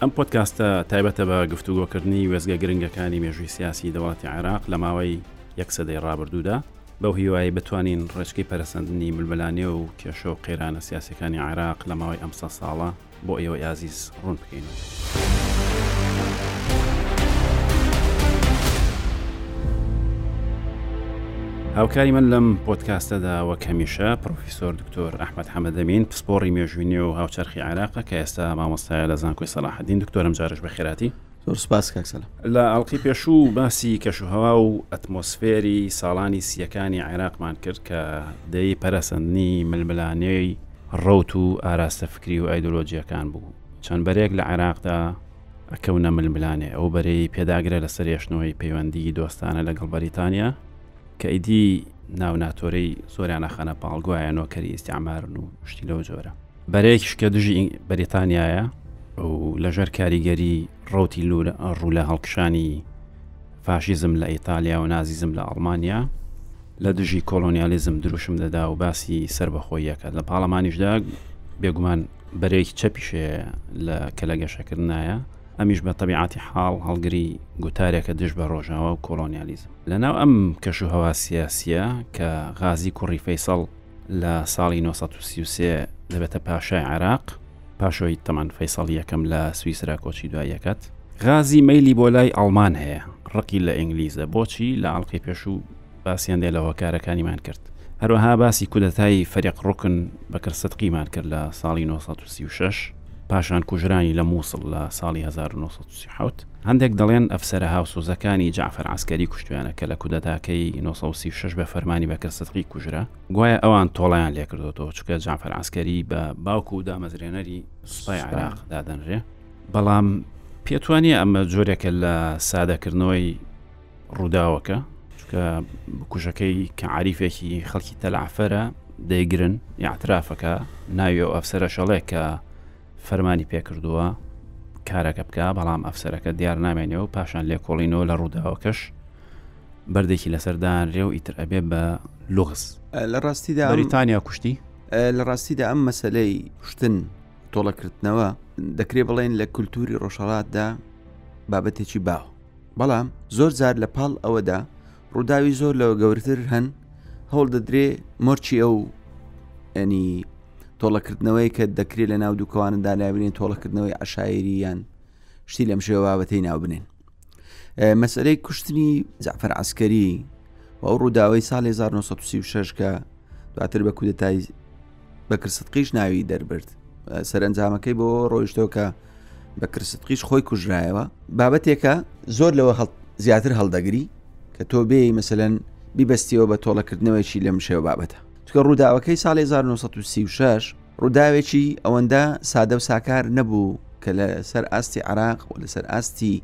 ئەم پۆدکاستە تایبەتە بە گفتوگۆکردنی وێزگە گرنگەکانی مێژووی سیاسی دەوڵەتی عێراق لە ماوەی یەک سەدەی ڕابردوودا بەو هیوایی بتوانین ڕێچکەی پەرسەندنی ململانێ و کێشە و قەیرانە سیاسەکانی عێراق لە ماوەی ئەمسە ساڵە بۆ ئێوە یازیز ڕوون بکەین. هاوکاری من لەم پۆتکاستەدا وە کەمیشە پرۆفیسۆر دکتۆر ئەحمەد حەمەدەمین پسپۆڕی مێژووی نوێ و هاوچەرخی عێراقە کە ئێستا مامۆستایە لە زانکۆی سەلاحەدین دکتۆرم جارش بە خێراتی زۆر سپاس کاک سەلام لە ئەڵقی پێشوو باسی کەشوهەوا و ئەتمۆسفێری ساڵانی سیەکانی عێراقمان کرد کە دەی پەرەسەندنی ململانێی ڕوت و ئاراستە فکری و ئایدۆلۆجیەکان بوو چەند بەرێک لە عێراقدا ئەکەونە ململانێ ئەو بەرەی پێداگرە لەسەر هێشتنەوەی پەیوەندی دۆستانە لەگەڵ بەریتانیا کە ئیدی ناو ناتۆرەی زۆریان ناخەنە پاڵ گوایە نۆکەری ئیسیعمارن و شتی لەو جۆرە بەرەیەکیش کە دژی بەریتانایە و لەژەر کاریگەری ڕوتی لورە ڕوو لە هەڵکشانی فاشیزم لە ئیتالیا و نازیزم لە ئەڵمانیا لە دژی کۆلۆنیالیزم دروشم دەدا و باسی سربەخۆیەکە لە پاڵەمانیشدا بێگومان بەرەیەکی چەپیشێ لە کە لە گەشەکردایە ئەمیش بە تەبیعاتی حاڵ هەڵگری گوتارێکە دژ بە ڕۆژاوە و کۆلۆنیالیزم لەناو ئەم کەش و هەوا سیاسییە کە غازی کوڕی فەیسەڵ لە ساڵی نۆ سەد و سی و سێ دەبێتە پاشای عێراق، پاشۆی تەمان فەیسەڵ یەکەم لە سویسرا کۆچی دوایی ئەکات. غازی مەیلی بۆ لای ئەڵمان هەیە، ڕقی لە ئینگلیزە، بۆچی؟ لە ئەڵقەی پێشوو باسی هەندێ لە هۆکارەکانیمان کرد. هەروەها باسی کودەتای فەریق ڕوکن بەکر سدقیمان کرد لە ساڵی نۆ سەد و سی و شەش، پاشان کوژرانی لە مووسڵ لە ساڵی هەزار و نۆ سەد و سی و سێ. حەوت، هەندێک دەڵێن ئەفسەرە هاوسۆزەکانی جەعفەر عەسکەری کوشتویانە کە لە کودەتاکەی نۆ سەد و سی و شەش بە فەرمانی بەکر سدقی کوژرا، گوایە ئەوان تۆڵەیان لێکردۆتەوە، چونکە جەعفەر عەسکەری بە باوک و دامەزرێنەری سوپای عێراق دادەنرێ، بەڵام پێتوانییە ئەمە جۆرێکە لە سادەکردنەوەی ڕووداوەکە، چونکە بکوژەکەی کە عریفێکی خەڵکی تەلعفەرە دەیگرن یاعترافەکە ناوی ئەو ئەفسەرە شەڵێک کە فەرمانی پێکردووە کارەکە بکە بەڵام ئەفسەرەکە دیار نامێنێ و پاشان لێکۆڵینەوە لە ڕووداوەکەش بەردێکی لەسەردانرێ و ئیتر ئەبێ بە لغز لە ڕاستیدا بەریتانیا کوشتی لە ڕاستیدا ئەم مەسلەی کوشتن تۆڵەکردنەوە دەکرێ بڵێن لە کولتوری ڕۆژهڵاتدا بابەتێکی باو بەڵام زۆر جار لە پاڵ ئەوەدا ڕووداوی زۆر لەوە گەورتر هەن هەوڵ دەدرێ مۆرچی ئەو ئەنی تۆڵەکردنەوەی کە دەکرێت لە ناو دووکەواندا لابنین تۆڵەکردنەوەی عشاعری یان شتی لەم شێوە بابەتەی ناو بنێن مەسلەی کوشتنی زعفر عسکەری و ئەو ڕووداوی ساڵی 1936 کە دواتر بە کودەتای بەکرسقیش ناوی دەربرد سەرنجامەکەی بۆ ڕۆیشتەوە کە بە کرسقیش خۆی کوژرایەوە بابەتێکە زۆر لەوە هەڵ زیاتر هەڵدەگری کە تۆ بێ مەسەەن بیبەستیەوە بە تۆڵەکردنەوەیکی لەم شێوە بابەتە چکە ڕووداوەکەی ساڵ 1936 ڕووداوێکی ئەوەندە سادە و ساکار نەبوو کە لەسەر ئاستی عراق و لەسەر ئاستی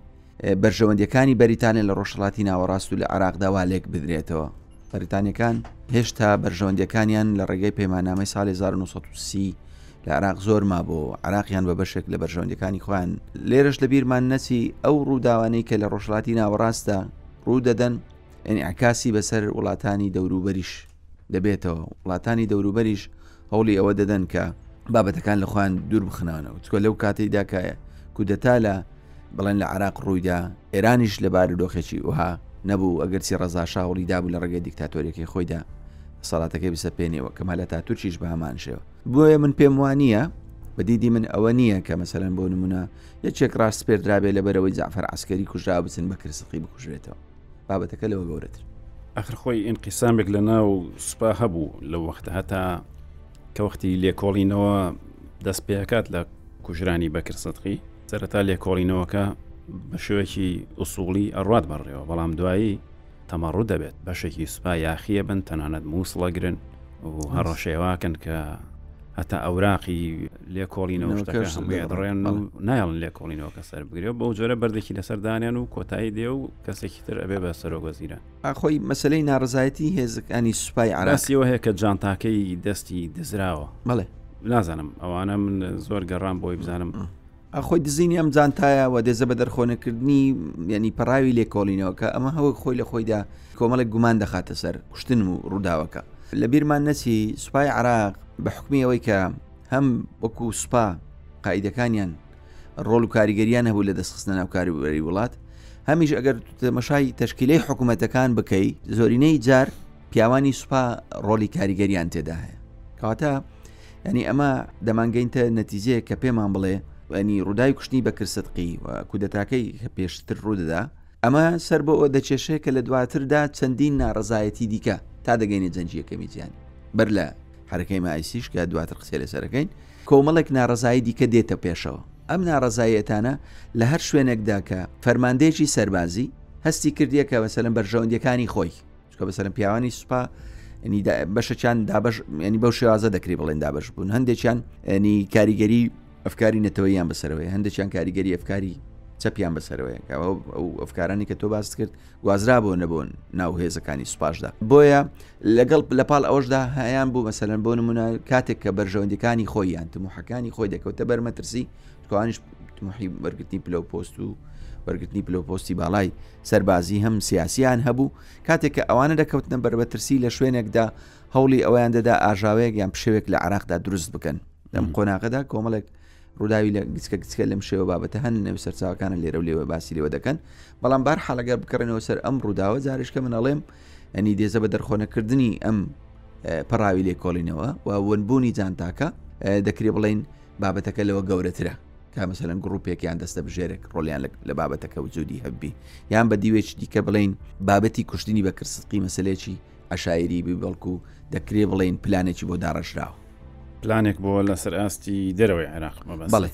بەرژەوەندیەکانی بەریتانیا لە ڕۆژهڵاتی ناوەڕاست و لە عراقدا وا لێک بدرێتەوە بەریتانیەکان هێشتا بەرژەوەندیەکانیان لە ڕێگەی پەیمانامەی ساڵی 1930 لە عراق زۆر ما بۆ عراقیان بە بەشێک لە بەرژەوەندەکانی خۆیان لێرەش لە بیرمان نەچی ئەو ڕووداوانەی کە لە ڕۆژهڵاتی ناوەڕاستدا ڕوو دەدەن ئەنیعکاسی بەسەر وڵاتانی دەوروبەریش دەبێتەوە، وڵاتانی دەوروبەریش هەوڵی ئەوە دەدەن کە بابەتەکان لە خۆیان دوور بخنانەوە چکە لەو کاتەیدا کە کودەتا لە بڵێن لە عراق ڕوویدا ئێرانیش لە بار و دۆخێکی وها نەبوو ئەگەرچی ڕزاشاوڵی دابوو لە ڕێگەی دیکتاتۆریەکەی خۆیدا سەڵاتەکەی بسەپێنێەوە کەما لە تا تورکیش بە هەمان شێوە بۆیە من پێم وانە بە دیدی من ئەوە نییە کە مەسەرەن بۆ نمونە یەکێک ڕاست پێدرابێ لە بەرەوەی جعفر عسکەری کوژرا بچن بە کرسقی بکوژرێتەوە بابەتەکە لەوە گەورەتر ئەخر خۆی ئینقیسامێک لە ناو سوپا هەبوو لەو وەختە هەتا کە وەختی لێکۆڵینەوە دەست پێکات لە کوژرانی بەکر سەدقی سەرەتا لێکۆڵینەوەکە بە شوێکی ئوسوڵی ئەڕات بەڕێەوە بەڵام دوایی تەمەڕوو دەبێت بەشێکی سوپا یاخیە بن تەنانەت مووسڵەگرن و هەڕەشێواکەن کە هەتا ئەوراقی لێکۆڵینەوەشتەکە هەموویدڕێن و نایڵن لێکۆڵینەوە کە سەر بگرێ بەو جۆرە بەردێکی لەسەردانیان و کۆتایی دێ و کەسێکی تر ئەبێ بە سەرۆک وەزیرە ئاخۆی مەسلەی ناڕزایەتی هێزەکانی سوپای عراقیەوە هەیە کە جانتاکەی دەستی دزراوە بڵێ نازانم ئەوانە من زۆر گەڕان بۆی بزانم خۆی دزینی ئەم جانتایە و دێزە بە دەرخۆنەکردنی یعنی پەراوی لێکۆڵینەوە کە ئەمە هەوە خۆی لە خۆیدا کۆمەڵێک گومان دەخاتە سەر کوشتن و ڕووداوەکە لە بیرمان نەچی سوپای عراق بە حکمی ئەوەی کە هەم وەکو سوپا قاعدەکانیان ڕۆڵ و کاریگەریان هەبوو لە دەستخستنە ناوکاروبەری وڵات هەمیش ئەگەر تەمەشای تشکیلەی حکوومەتەکان بکەی زۆرینەی جار پیاوانی سوپا ڕۆلی کاریگەریان تێدا هەیە کەواتە ینی ئەمە دەمانگەینتە نەتیجەیە کە پێمان بڵێ ینی ڕووداوی کوشتنی بەکر سدقی و کودەتاکەی کە پێشتر ڕوودەدا ئەمە سەر بۆ ئەو دەکێشێ کە لە دواتردا چەندین ناڕزایەتی دیکە تا دەگەینە جەنجیەکەمی جیانی بەر لە حرەکەی مایسیش کە دواتر قسە لەسەرەکەین کۆمەڵێک ناڕزایی دیکە دێتە پێشەوە ئەم ناڕزایەتانە لە هەر شوێنێکدا کە فەرماندەیەکی سەربازی هەستی کردیە کە بەسەلم بەرژەوەندەکانی خۆی چکە بە سەرم پیاوانی سوپا ینی بەشەچان دابش ینی بەو شێوازە دەکری بڵێن دابش بوون هەندێکیان ینی کاریگەری ئەفکاری نەتەوەیان بەسەرەوەی هەندێکیان کاریگەری ئەفکاری چەپیان بەسەرەوەی ئەو ئەفکارانی کە تۆ باست کرد گوازرا بۆ نەبوون ناو هێزەکانی سوپاشدا بۆیە لەگەڵ لە پاڵ ئەوشدا هەیان بوو مەسەرەن بۆ نمونە کاتێک کە بەرژەوەندەکانی خۆیان تموحەکانی خۆی دەکەوتە بەرمەترسی توانش محی وەرگرتنی پلە و پۆست و وەرگرتنی پلۆپۆستی باڵای سەربازی هەم سیاسیان هەبوو، کاتێک کە ئەوانە دەکەوتنە بەربەترسی لە شوێنێکدا هەوڵی ئەوەیان دەدا ئاژاوەیەک یان پشێوێک لە عراقدا دروست بکەن لەم قۆناغەدا کۆمەڵێک ڕووداوی لە گچکە گچکە لەم شێوە بابەتە هەن نێو سەرچاوەکانە لێرە و لێوە باسی لێوە دەکەن بەڵام بار حالەگە بکڕێنەوە سەر ئەم ڕووداوە جارشکە منەڵێم ئەنی دێزە بە دەرخۆنەکردنی ئەم پەراوی لێکۆڵینەوە و ونبوونی جانتاکە دەکری بڵین بابەتەکە لەوە گەورەترە کە مەسەلەن گروپێک یان دەستە بژێرێک ڕۆلیان لە بابەتەکە و جودی هەببی یان بە دیوێکی دیکە بڵین بابەتی کوشتنی بە کرسقی مەسلێکی عشاعری بی بەڵکو دەکرێ بڵین پلانێکی بۆ داڕژراوە پلانێک بۆ لەسەر ئاستی دەرەوەی عێراق بەڵێ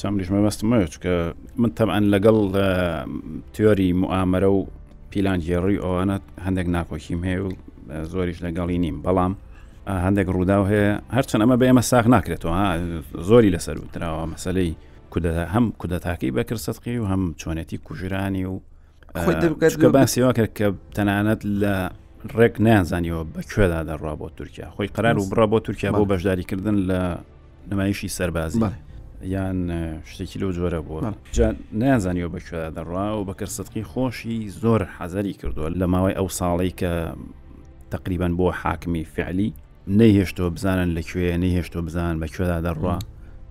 چەم لیژمە بەستمە چکە من تەمان لەگەڵ تیۆری موامەرە و پیلانگێڕی ئەوانە هەندێک ناکۆکیم هەیە و زۆریش لەگەڵی نیم بەڵام هەندێک ڕووداو هەیە هەرچەند ئەمە بە ئێمە ساغ ناکرێتەوە زۆری لەسەر و تراوە مەسلەی کودەتا هەم کودەتاکەی بەکرد سەدقی و هەم چۆنێتی کوژرانی و خۆی باسیەوە کرد کە تەنانەت لە ڕێک نیانزانیەوە بە کوێدا دەڕوا بۆ تورکیا خۆی قرار و بڕە بۆ تورکیا بۆ بەشداریکردن لە نمایشی سەربازی یان شتێکی لەو جۆرە بووە نیانزانیەوە بەکوێ دەڕوا و بەکەر سدقی خۆشی زۆر حەزەری کردووە لە ماوەی ئەو ساڵی کە تقریبان بۆ حاکمی فعلی نەیهێشتۆ بزانن لەکوێ نەیهێشتۆ بزانن بەکوێدا دەڕوا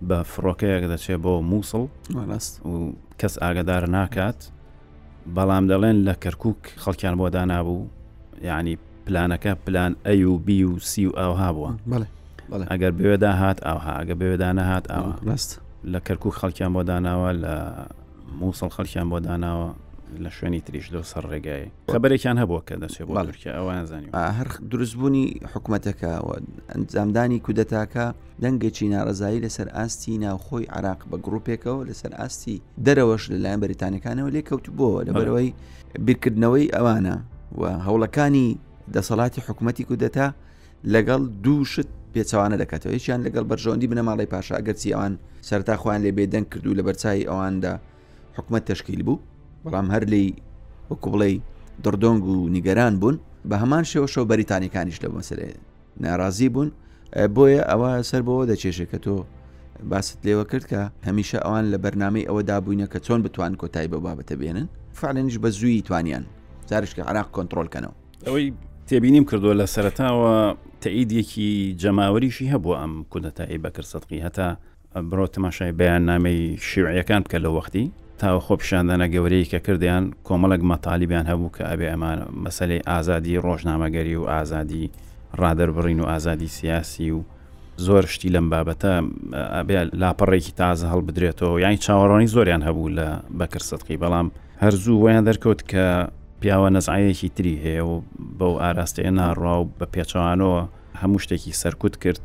بە فڕۆکەیەک دەچێت بۆ مووسڵ و کەس ئاگدار ناکات بەڵام دەڵێن لە کەرکک خەڵکیان بۆ دانابوو یعنی پلانەکە پلان ئەی و بی و سی و ئاوها بووە بەڵێ بەڵێ ئەگەر بێدا هات ئاوها ئەگە بێدا نەهات ئاوە ڕاست لە کەرکک خەڵکیان بۆ داناوە لە مووسڵ خەڵکیان بۆ داناوە لە شوێنی تریش لەو سەر ڕێگای خبرێکیان هەبووە کە دەچێ بۆ بەڵێ. تورکیا ئەوان زانانی ئا، هەر دروستبوونی حکومەتەکە و ئەنجامدانی کودەتاکە دەنگێکی ناڕزایی لەسەر ئاستی ناوخۆی عراق بە گروپێکەوە لەسەر ئاستی دەرەوەش لەلایەن بەریتانەکانەوە لێ کەوتبووەوە لەبەرەوەی بیرکردنەوەی ئەوانە و هەوڵەکانی دەسەڵاتی حکوومەتتی کودەتا لەگەڵ دوو شت پێچوانە دەکاتەوە هیچیان لەگەڵ بەرژەوەندی بنەماڵی پاشا گەرچی ئەوان سەرتا خۆیان لێ بێدەنگ کرد و لە بەرچای ئەواندا حکومت تشکیل بوو بەڵام هەر لی وەکو بڵێ دڕدۆنگ و نیگەران بوون بە هەمان شێوەشەوە بەریتانیەکانیش لە مەسلێ ناڕازی بوون بۆیە ئەوە سەر بەوە دەچێشێ کە تۆ باست لێوە کرد کە هەمیشە ئەوان لە بەرنمەی ئەوە دابووینە کە چۆن بتوان کۆتای بە بابەتە بێنن فعلنیش بە زووی توانیان زارشکە عراق کۆنتترۆل کەنەوە ئەوەی تێبینیم کردووە لە سەرتاوە تەعیدێکی جەماوەریشی هەبوو ئەم کودەتایی بەکرسەدقی هەتا بڕۆ تەماشای بەیاننامەی شیوعیەکان بکە لەو وەختی تاوە خۆپیشاندانە گەورەی کە کردیان کۆمەڵک مەتالیبیان هەبوو کە ئەبێ ئەمان مەسلەی ئازادی ڕۆژنامەگەری و ئازادی ڕادەربڕین و ئازادی سیاسی و زۆر شتی لەم بابەتە ئەبێ لاپەڕێکی تازە هەڵبدرێتەوە یانی چاوەڕوانی زۆریان هەبوو لە بەکر سەدقی بەڵام هەرزوو ویان دەرکەوت کە پیاوە نەزعەیەکی تری هەیە و بەو ئاراستەیە ناڕوا و بە پێچوانەوە هەموو شتێکی سەرکوت کرد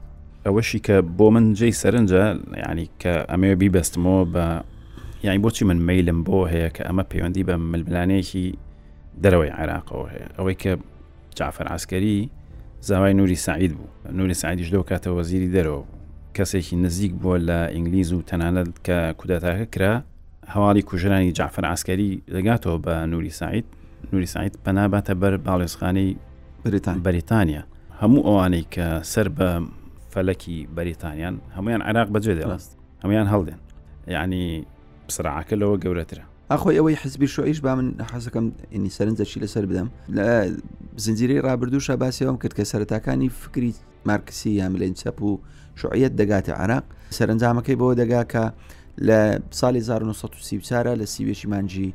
ئەوەشی کە بۆ من جێی سەرنجە ینی کە ئەمێ بیبەستمەوە بە یانی بۆچی من میلم بۆ هەیە کە ئەمە پەیوەندی بە ململانەیەکی دەرەوەی عێراقەوە هەیە ئەوەی کە جعفر عسکەری زاوای نوری سعید بوو نوری سعیدیش لەو کاتە وەزیری دەرەوە بوو کەسێکی نزیک بووە لە ئینگلیز و تەنانەت کە کودەتاکە کرا هەواڵی کوژرانی جعفر عسکەری دەگاتەوە بە نوری سعید نوری سعید پەناباتە بەر باڵێزخانەی بەریتانیا هەموو ئەوانەی کە سەر بە فەلەکی بەریتانیان هەمویان عراق بەجێ دەڕاست هەمویان هەڵدێن یعنی سراعەکە لەوە گەورەترە ئەخۆی ئەوەی حزبی شوئیش با من حەزەکەم ئینی سەرنجەشی لەسەر بدەم لە زنجیری ڕابردووشە باسیەوەم کرد کە سەرەتاکانی فکری مارکسی یاملێن چەپ و شوعەت دەگاتە عراق سەرنجامەکەی بەوە دەگا کە لە ساڵی 1940 لە سیوێکی مانجی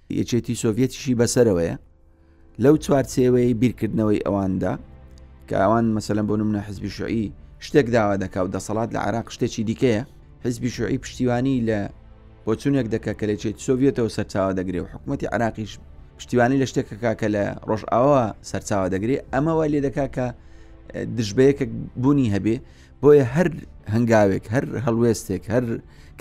یەکێتی سۆڤیەتیشی بەسەرەوەیە لەو چوار چێوەیە بیرکردنەوەی ئەواندا کە ئەوان مەسەلەن بۆ منە حزبی شوعی شتێک داوا دەکا و دەسەڵات لە عراق شتێکی دیکەیە حزبی شوعی پشتیوانی لە بۆچونێک دەکە کە لەچێت سۆڤێتەوە سەرچاوە دەگرێ و حکوومەتتی عراقیش پشتیوانی لە شتێکەکە کە لە ڕۆژئاوا سەرچاوە دەگرێ ئەمەوە لێ دەکا کە دژبەیەکە بوونی هەبێ بۆیە هەر هەنگاوێک هەر هەڵوێستێک هەر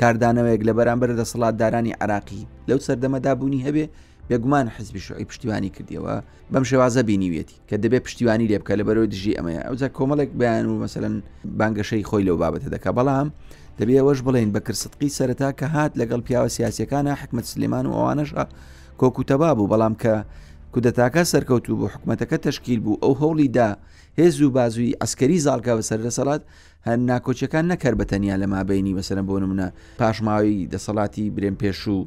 کاردانەوەیەک لە بەرامبەر دەسەڵاتدارانی عراقی لەو سەردەمەدا بوونی هەبێ بێگومان حزبی شوعی پشتیوانی کردیەوە بەم شێوازە بینیویەتی کە دەبێت پشتیوانی لێ بکە لە بەرەوە دژی ئەمەیە ئەوجا کۆمەڵێک بیان و مەسەن بانگەشەی خۆی لەو بابەتە دەکە بەڵام دەبێ ئەوەش بڵێن بە کرسدقی سەرەتا کە هات لەگەڵ پیاوە سیاسەکانە حکمت سلێمان و ئەوانەشە کۆکوتەبا بوو بەڵام کە کودەتاکە سەرکەوتوو بوو حکوومەتەکە تشکیل بوو ئەو هەوڵیدا هێز و بازووی عەسکەری زاڵکا بە سەر دەسەڵات، هەر ناکۆکیەکان نەک هەر بە تەنیا لە مابەینی مەسەلەن بۆ نمونە پاشماوەی دەسەڵاتی برێن پێشوو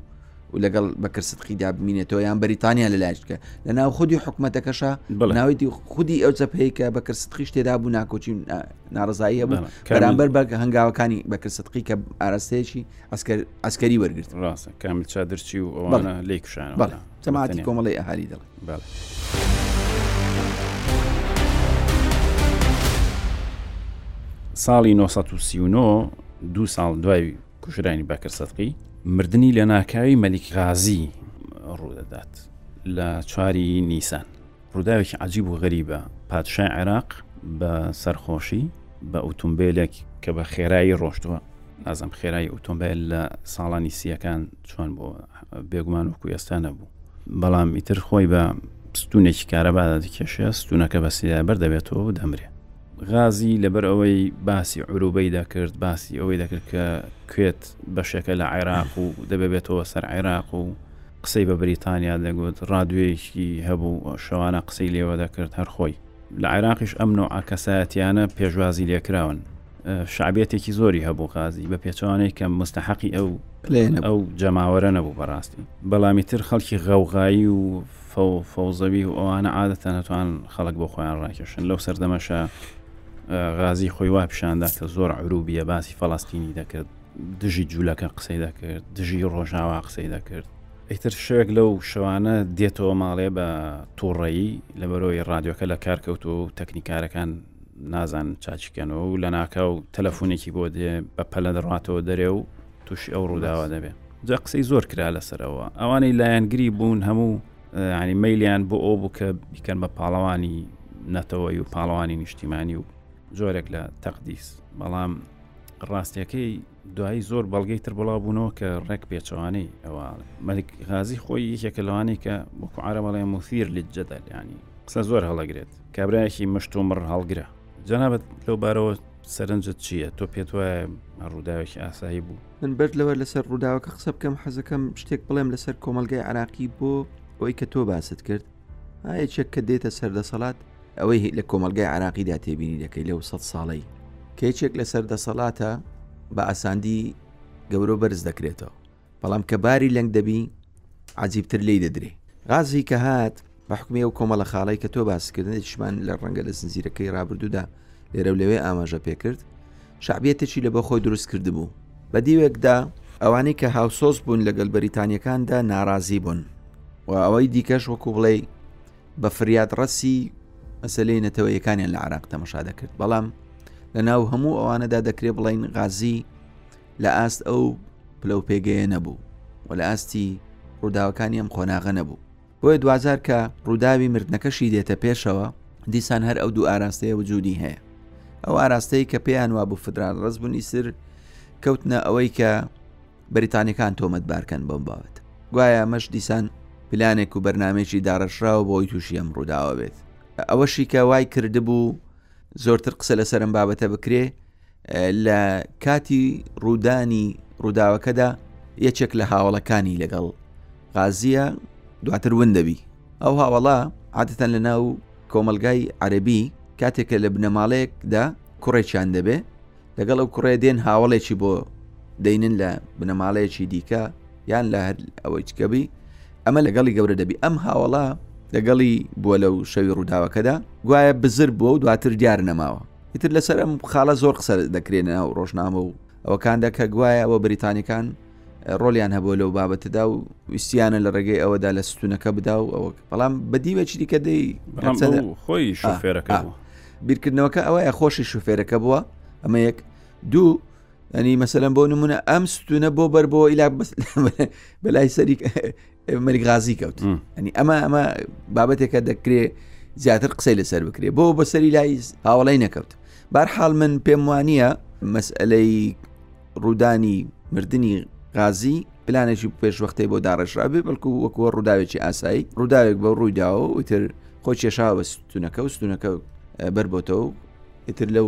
و لەگەڵ بەکر سدقی دا بمینێتەوە یان بەریتانیا لە لایش بکە لە ناو خودی حکومەتەکەشە بڵێ. ناوەیتی خودی ئەو چەپەیە کە بەکر سدقیش تێدا بوو ناکۆکی و نا- ناڕەزایی هەبوو بەڵێ. کامیل- بەرامبەر بە هەنگاوەکانی بەکر سدقی کە ئاراستەیەکی عەسکەر عەسکەری وەرگرت ڕاستە کامیل چادرچی و ئەوانە بەڵێ. لێی کشانەوە بەڵێ جەماعەتی کۆمەڵی ئەهالی دەڵێ ساڵی نۆ دوو ساڵ دوای کوژرانی بەکر سەدقی مردنی لە ناکاوی مەلیک غازی ڕوودەدات لە چواری نیسان ڕووداوێکی عجیب و غەریبە پادشای عێراق بە سەرخۆشی بە ئۆتومبیلێک کە بە خێرایی ڕۆشتووە نازم خێرای ئۆتۆمبیل لە ساڵانی سیەکان چۆن بۆ بێگومان وەکو ئێستا نەبوو بەڵام ئیتر خۆی بە ستونێکی کارەبادا دەکێشێ ستونەکە بە سیا بەردەبێتەوە و دەمرێ غازی لەبەر ئەوەی باسی عروبەی دەکرد باسی ئەوەی دەکرد کە کوێت بەشێکە لە عێراق و دەبێتەوە سەر عێراق و قسەی بە بریتانیا دەگوت ڕادوێکی هەبوو شەوانە قسەی لێوە دەکرد هەرخۆی لە عێراقیش ئەم نوع کەسایەتیانە پێشوازی لێکراون شعبێتێکی زۆری هەبوو غازی بە پێچوانەی کە مستحقی ئەو ئەو جەماوەرە نەبوو بەڕاستی بەڵامی تر خەڵکی غەوغایی و فەوزەوی و ئەوانە عادەتە نەتوان خەڵک بۆ خۆیان ڕاکێشن لەو سەردەمەشە غازی خۆی وا پیشاندا کە زۆر عروبیە باسی فەڵاستینی دەکرد دژی جوولەکە قسەی دەکرد دژی ڕۆژاوا قسەی دەکرد ئیتر شوێک لەو شەوانە دێتەوە ماڵێ بە تووڕەیی لە بەرەوەی ڕادیۆکە لە کارکەوت و تەکنیکارەکان نازان چاچکەنەوە و لە ناکاو تەلەفۆنێکی بۆ دێ بە پەلە دەڕاتەوە دەرێ و تووشی ئەو ڕووداوە دەبێت جا قسەی زۆر کرا لەسەرەوە ئەوانەی لایەنگری بوون هەموو ینی مەلیان بۆ ئەو بوو کە بیکەن بە پاڵەوانی نەتەوەی و پاڵەوانی نیشتیمانی و جۆرێک لە تەقدیس بەڵام ڕاستیەکەی دوایی زۆر بەڵگەی تر بڵاو بوونەوە کە ڕێک پێچەوانەی ئەوە مەلک غازی خۆی یەکێکە لەوانەی کە وەکو عربڵێ موثیر لە جەدەلیانی قسە زۆر هەڵەگرێت کابراایەکی مشت و مڕ هەڵگرە جەنابەت لەو بارەوە سەرنجت چییە تۆ پێت وایە ڕووداوێکی ئاسایی بوو من بەر لەوە لەسەر ڕووداوەکە قسە بکەم حەزەکەم شتێک بڵێم لەسەر کۆمەلگای عراقی بۆ ئەوەی کە تۆ باست کرد یەکێک کە دێتە سەردەسەڵات ئەوەی لە کۆمەلگای عراقیدا تێبینی دەکەی لەو سە ساڵەی کە یەکێک لە سەردەسەڵاتە بە ئاساندی گەورە بەرز دەکرێتەوە بەڵام کە باری لەنگ دەبی عجیبتر لی دەدرێ غازی کە هات بە حکومی و کۆمەڵە خاڵی کە تۆ باسکردنیشمان لە ڕەنگە لە زنجیرەکەی رابرردوودا لێرە لەوێ ئاماژە پێکرد شەعبیەتێکی لە بۆ خۆی دروست کردبوو. بە دیوێکدا ئەوانەی کە هاوسۆز بوون لەگەل بەریتانیەکاندا نارازی بوون و ئەوەی دیکەش وەکو بڵێی بە فریاد ڕەسی مەسلەی نەتەوەیەکانیان لە عراق تەمەشا دەکرد بەڵام لە ناو هەموو ئەوانەدا دەکرێ بڵین غازی لە ئاست ئەو پلە و پێگەیە نەبوو و لە ئاستی ڕووداوەکانی ئەم قۆناغە نەبوو بۆیە دواجار کە ڕووداوی مردنەکەشی دێتە پێشەوە دیسان هەر ئەو دوو ئاراستەیە وجودی هەیە ئەو ئاراستەی کە پێیان وابوو فدرال ڕز بوونی سر کەوتنە ئەوەی کە بەریتانەکان تۆمەت بارکەن بۆم باوت گوایە ئەمەش دیسان پلانێک و بەرنمێکی داڕشراوە بۆی تووشی ئەم ڕووداوە بێت ئەوەشی کە وای کردبوو زۆرتر قسە لەسەرم بابەتە بکرێ لە کاتی ڕوودانی ڕووداوەکەدا یەکێک لە هاوڵەکانی لەگەڵ غازیە دواتر ون دەبی ئەو هاوڵە عادەتەن لە ناو کۆمەلگای عەربی کاتێکە لە بنەماڵەیەکدا کوڕێکیان دەبێ لەگەڵ ئەو کوڕێ دێن هاوڵێکی بۆ دەینن لە بنەماڵەیەکی دیکە یان لە هەر ئەوەیچکەبی ئەمە لەگەڵی گەورە دەبی ئەم هاوڵا لەگەڵی بووە لەو شەوی ڕووداوەکەدا گوایە بزر بووە و دواتر دیار نەماوە ئیتر لەسەر ئەم خاڵە زۆر قسە دەکرێنە و ڕۆژنامە و ئەوکاندا کە گوایە ئەوە بریتانیکان ڕۆلیان هەبوو لەو بابەتدا و ویسیانە لە ڕێگەی ئەوەدا لە ستونەکە بدا و ئەوە بەڵام بەدیوێکی دیکە دەی خۆی شوفێرەکە بیرکردنەوەکە ئەوەیە خۆشی شوفێرەکە بووە ئەمە یەک دوو ئەنی مەسەلەن بۆ نمونە ئەم ستونە بۆ بەر بۆ ئیلا بەلای سەری مەری غازی کەوت ئەنی ئەمە ئەمە بابەتێکە دەکرێ زیاتر قسەی لەسەر بکرێ بۆ بەسەری لای هاوڵی نەکەوت بارحاڵ من پێم وانە مەسئلەی ڕوودانی مردنی غازی پلانێکی پێشوەختەی بۆ داڕێژرا بێ بەڵکو وەکووە ڕووداوێکی ئاسایی ڕووداوێک بە ڕوویداوە وتر خۆی کێشاوە ستونەکە و ستونەکە بەر بۆتەوە ئیتر لەو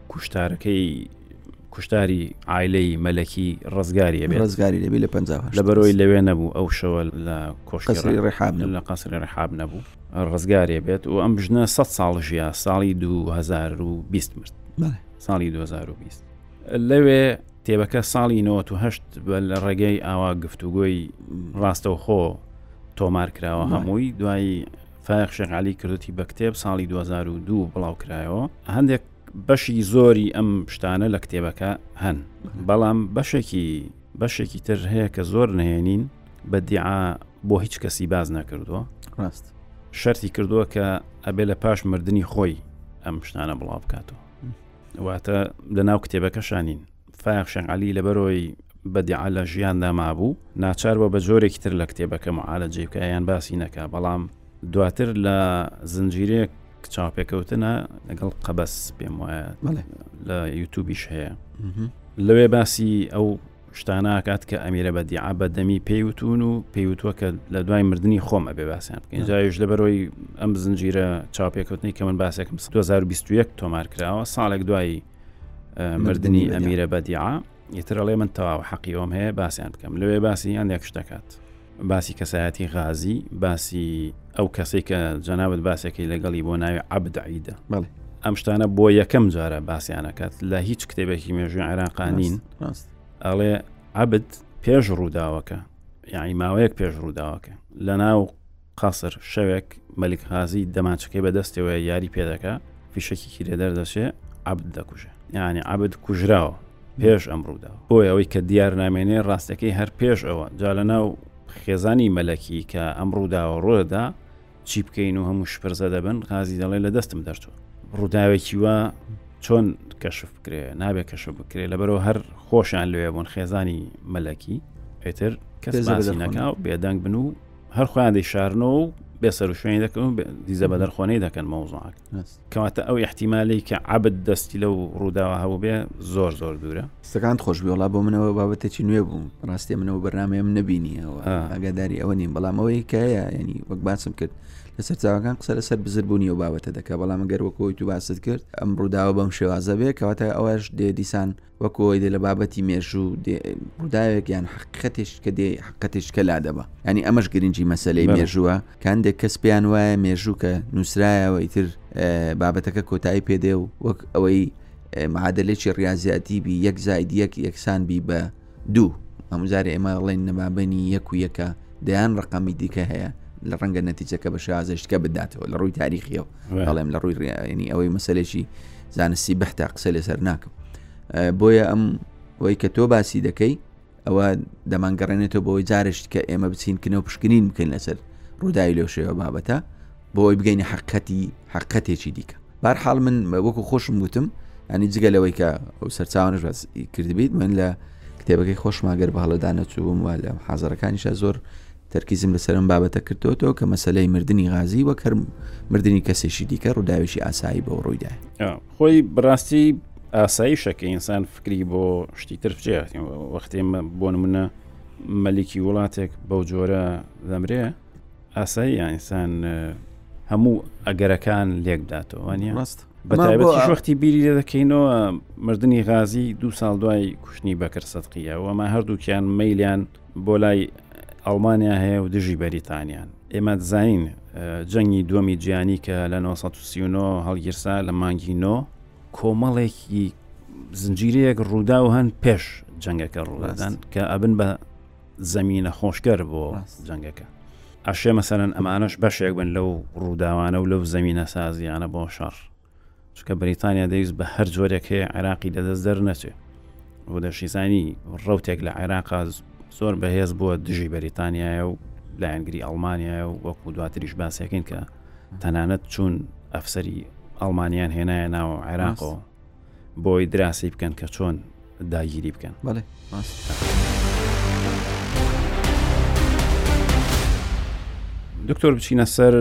کوشتارەکەی کوشتاری ئایلەی مەلەکی ڕزگاری ڕزگاری لەبی لە پ لە بەرۆی لەوێ نەبوو ئەو شەوە لە کۆشکەسری ڕحاب لە قەسری ڕحاب نەبوو ڕزگارێ بێت و ئەم بژنە 100 ساڵ ژیا ساڵی 2020 مرد ساڵی 2020 لەوێ تێبەکە ساڵی 1970 بە لە ڕێگەی ئاوا گفتوگۆی ڕاستەوخۆ تۆمار کراوە هەمووی دوایی فایەق شێخ عەلی کردوتی بە کتێب ساڵی 2002 بڵاوکرایەوە هەندێک بەشی زۆری ئەم شتانە لە کتێبەکە هەن بەڵام بەشێکی بەشێکی تر هەیە کە زۆر نهێنین بە دیعا بۆ هیچ کەسی باز نەکردووە ڕاست شەری کردووە کە ئەبێ لە پاش مردنی خۆی ئەم شتانە بڵاو بکاتەوە واتە لە ناو کتێبەکەشانین فایەق شێخ عەلی لەبەرەوەی بەدیعە لە ژیاندا مابوو، ناچار بووە بە جۆرێکی تر لە کتێبەکە معالەجەی بکا یان باسی نەکا، بەڵام دواتر لە زنجیرەیەک چاوپێکەوتنە لەگەڵ قەبەس پێم وایە بەڵێ. لە یوتوبیش هەیە لەوێ باسی ئەو شتانە ئاکات کە ئەمیرە بەدیعە بە دەمی پێیوتون و پێیوتوە کە لە دوای مردنی خۆم ئەبێ باسیان بکەین جایش لەبەرەوەی ئەم زنجیرە چاپێکوتنی کە من باسێکم 2021 تۆمار کراوە ساڵێک دوایی مردنی ئەمیرە بەدیعا یترەڵێ من تەواو حەقیەوەم هەیە باسییان بکەم لەوێ باسی یان یەک شتەکات باسی کەسایەتی غازی باسی ئەو کەسێک کە جەناوت باسەکەی لەگەڵی بۆ ناوی عبدعیدە بڵێ ئەم شتانە بۆ یەکەم جارە باسییانەکەت لە هیچ کتێبێکی مێژوی عێراقانین ئەڵێ عبد پێش ڕووداوەکە یعنی ماوەیەک پێش ڕووداوەکە لە ناو قەسر، شەوێک مەلیک غازی دەمانچەکەی بە دەستەوەیە یاری پێ دەکا، فیشەکێکی لێ دەردەچێ، عەبد دەکوژێ. یانی عەبد کوژراوە پێش ئەم ڕووداوە. بۆیە ئەوەی کە دیار نامێنێ ڕاستەکەی هەر پێش ئەوە. جا لەناو خێزانی مەلەکی کە ئەم ڕووداوە ڕوو دەدا، چی بکەین و هەموو شپرزە دەبن، غازی دەڵێ لە دەستم دەرچوو. ڕووداوێکی وا چۆن کەشف بکرێ؟ نابێ کەشف بکرێ، لەبەرەوە هەر خۆشیان لەوێ بوون خێزانی مەلەکی. ئیتر کەس باسی نەکا و بێدەنگ بن و هەر خۆیان دەیشارنەوە و بێ سەرشوێنی دەکەن و دیزە بە دەرخۆنەی دەکەن مەوزڵات کەواتە ئەو احتیمالەی کە عبد دەستی لەو ڕووداوە هەبوو بێ زۆر زۆر دوورە سەکان خۆش بێڵا بۆ منەوە بابەتێکی نوێ بوو ڕاستێ منەوە بەرنمەیەم نبینیەوە ئەگەداری ئەوە نیم بەڵام ئەوەی کایە ینی وەک باسم کرد لە سەرچاوەکان قسە لەسەر بزربوونی و بابەتە دەکە بەڵام گەر وەکەوەی تو باست کرد ئەم ڕووداوە بەم شێوازە بێ کەواتە ئەوەش دێ دیسان وەکو ئەوەی دێ لە بابەتی مێژوو دێ ڕووداوێک یان حقیقەتێک کە دێ حقەتێککە لا دەبە ینی ئەمەش گرنگی مەسلەی بەڵێ. مێژووە کاندێک کەس پێیان وایە مێژوو کە نووسرایەوە ئیتر اه، بابەتەکە کۆتایی پێدێ و وەک ئەوەی اه، معادلێکی ڕاضیاتی بی یەک زائید یەک یەکسان بی بە دوو هەموو جارێ ئێمە ئەڵێن نەمابەنی یەک و یەکە دەیان ڕقەمی دیکە هەیە لە ڕەنگە نەتیجەکە بە شازشتکە بداتەوە لە ڕووی تاریخیەوە بەڵێ. بەڵێم لە ڕووی ڕایانی ئەوەی مەسلێکی اه، زانستی بەحتا قسە لەسەر ناکەم بۆیە ئەم وەی کە تۆ باسی دەکەی ئەوە دەمانگەڕێنێتەوە بۆی جارشت کە ئێمە بچین کنە و پشکنین بکەین لەسەر ڕووداوی لەو شێوە بابەتە بۆی بگەینە حقەتی حقەتێکی دیکە بارحاڵ من وەکو خۆشم وتم ئەنی جگە لەوەی کە ئەو سەرچاوانش باس کردبیت من لە کتێبەکەی خۆشماگەر بە هەڵەدا نەچووم و لە حازرەکانیشە زۆر تەرکیزم لەسەر ئەم بابەتە کردۆتەوە کە مەسەلەی مردنی غازی وەک هەر مردنی کەسێکی دیکە ڕووداوێکی ئاسایی بۆ ڕوویدا خۆی بڕاستی ئاساییشە کە ئینسان فکری بۆ شتی تر بچێت وەختێ بۆ نمونە مەلیکی وڵاتێک بەو جۆرە دەمرێ ئاسایی ئینسان هەموو ئەگەرەکان لێک بداتەوە وانە ڕاست بەتایبەتی وەختی بیری لێ دەکەینەوە مردنی غازی دو ساڵ دوای کوشتنی بەکر سەدقیە وەمە هەردووکیان مەیلیان بۆ لای ئەڵمانیا هەیە و دژی بەریتانیان ئێمەزانین جەنگی دووەمی جیانی کە لە 1939 هەڵگیرسا لە مانگی نۆ کۆمەڵێکی زنجیرەیەک ڕوودا و هەن پێش جەنگەکە ڕوودادان کە ئەبن بە زمینە خۆشگەر بۆ جەنگەکە ئەشێ مەسەرەن ئەمانش بەشێک بن لەو ڕووداوانە و لەو زمینە سازیانە بۆ شەڕ چکە بریتانیا دەویست بە هەر جۆرێک هەیە عێراقی لەدەست دەرنەچێ بۆ دەشیزانی ڕوتێک لە عێراقا زۆر بەهێز بووە دژی بەریتانیایە و لایەنگری ئەڵمانیا و وەکو دواتریش باسەکەین کە تەنانەت چوون ئەفسری ئەڵمانیان هێنایە ناو عێراقەوە بۆی دراسی بکەن کە چۆن داگیری بکەن بەڵێ دکتۆر بچینە سەر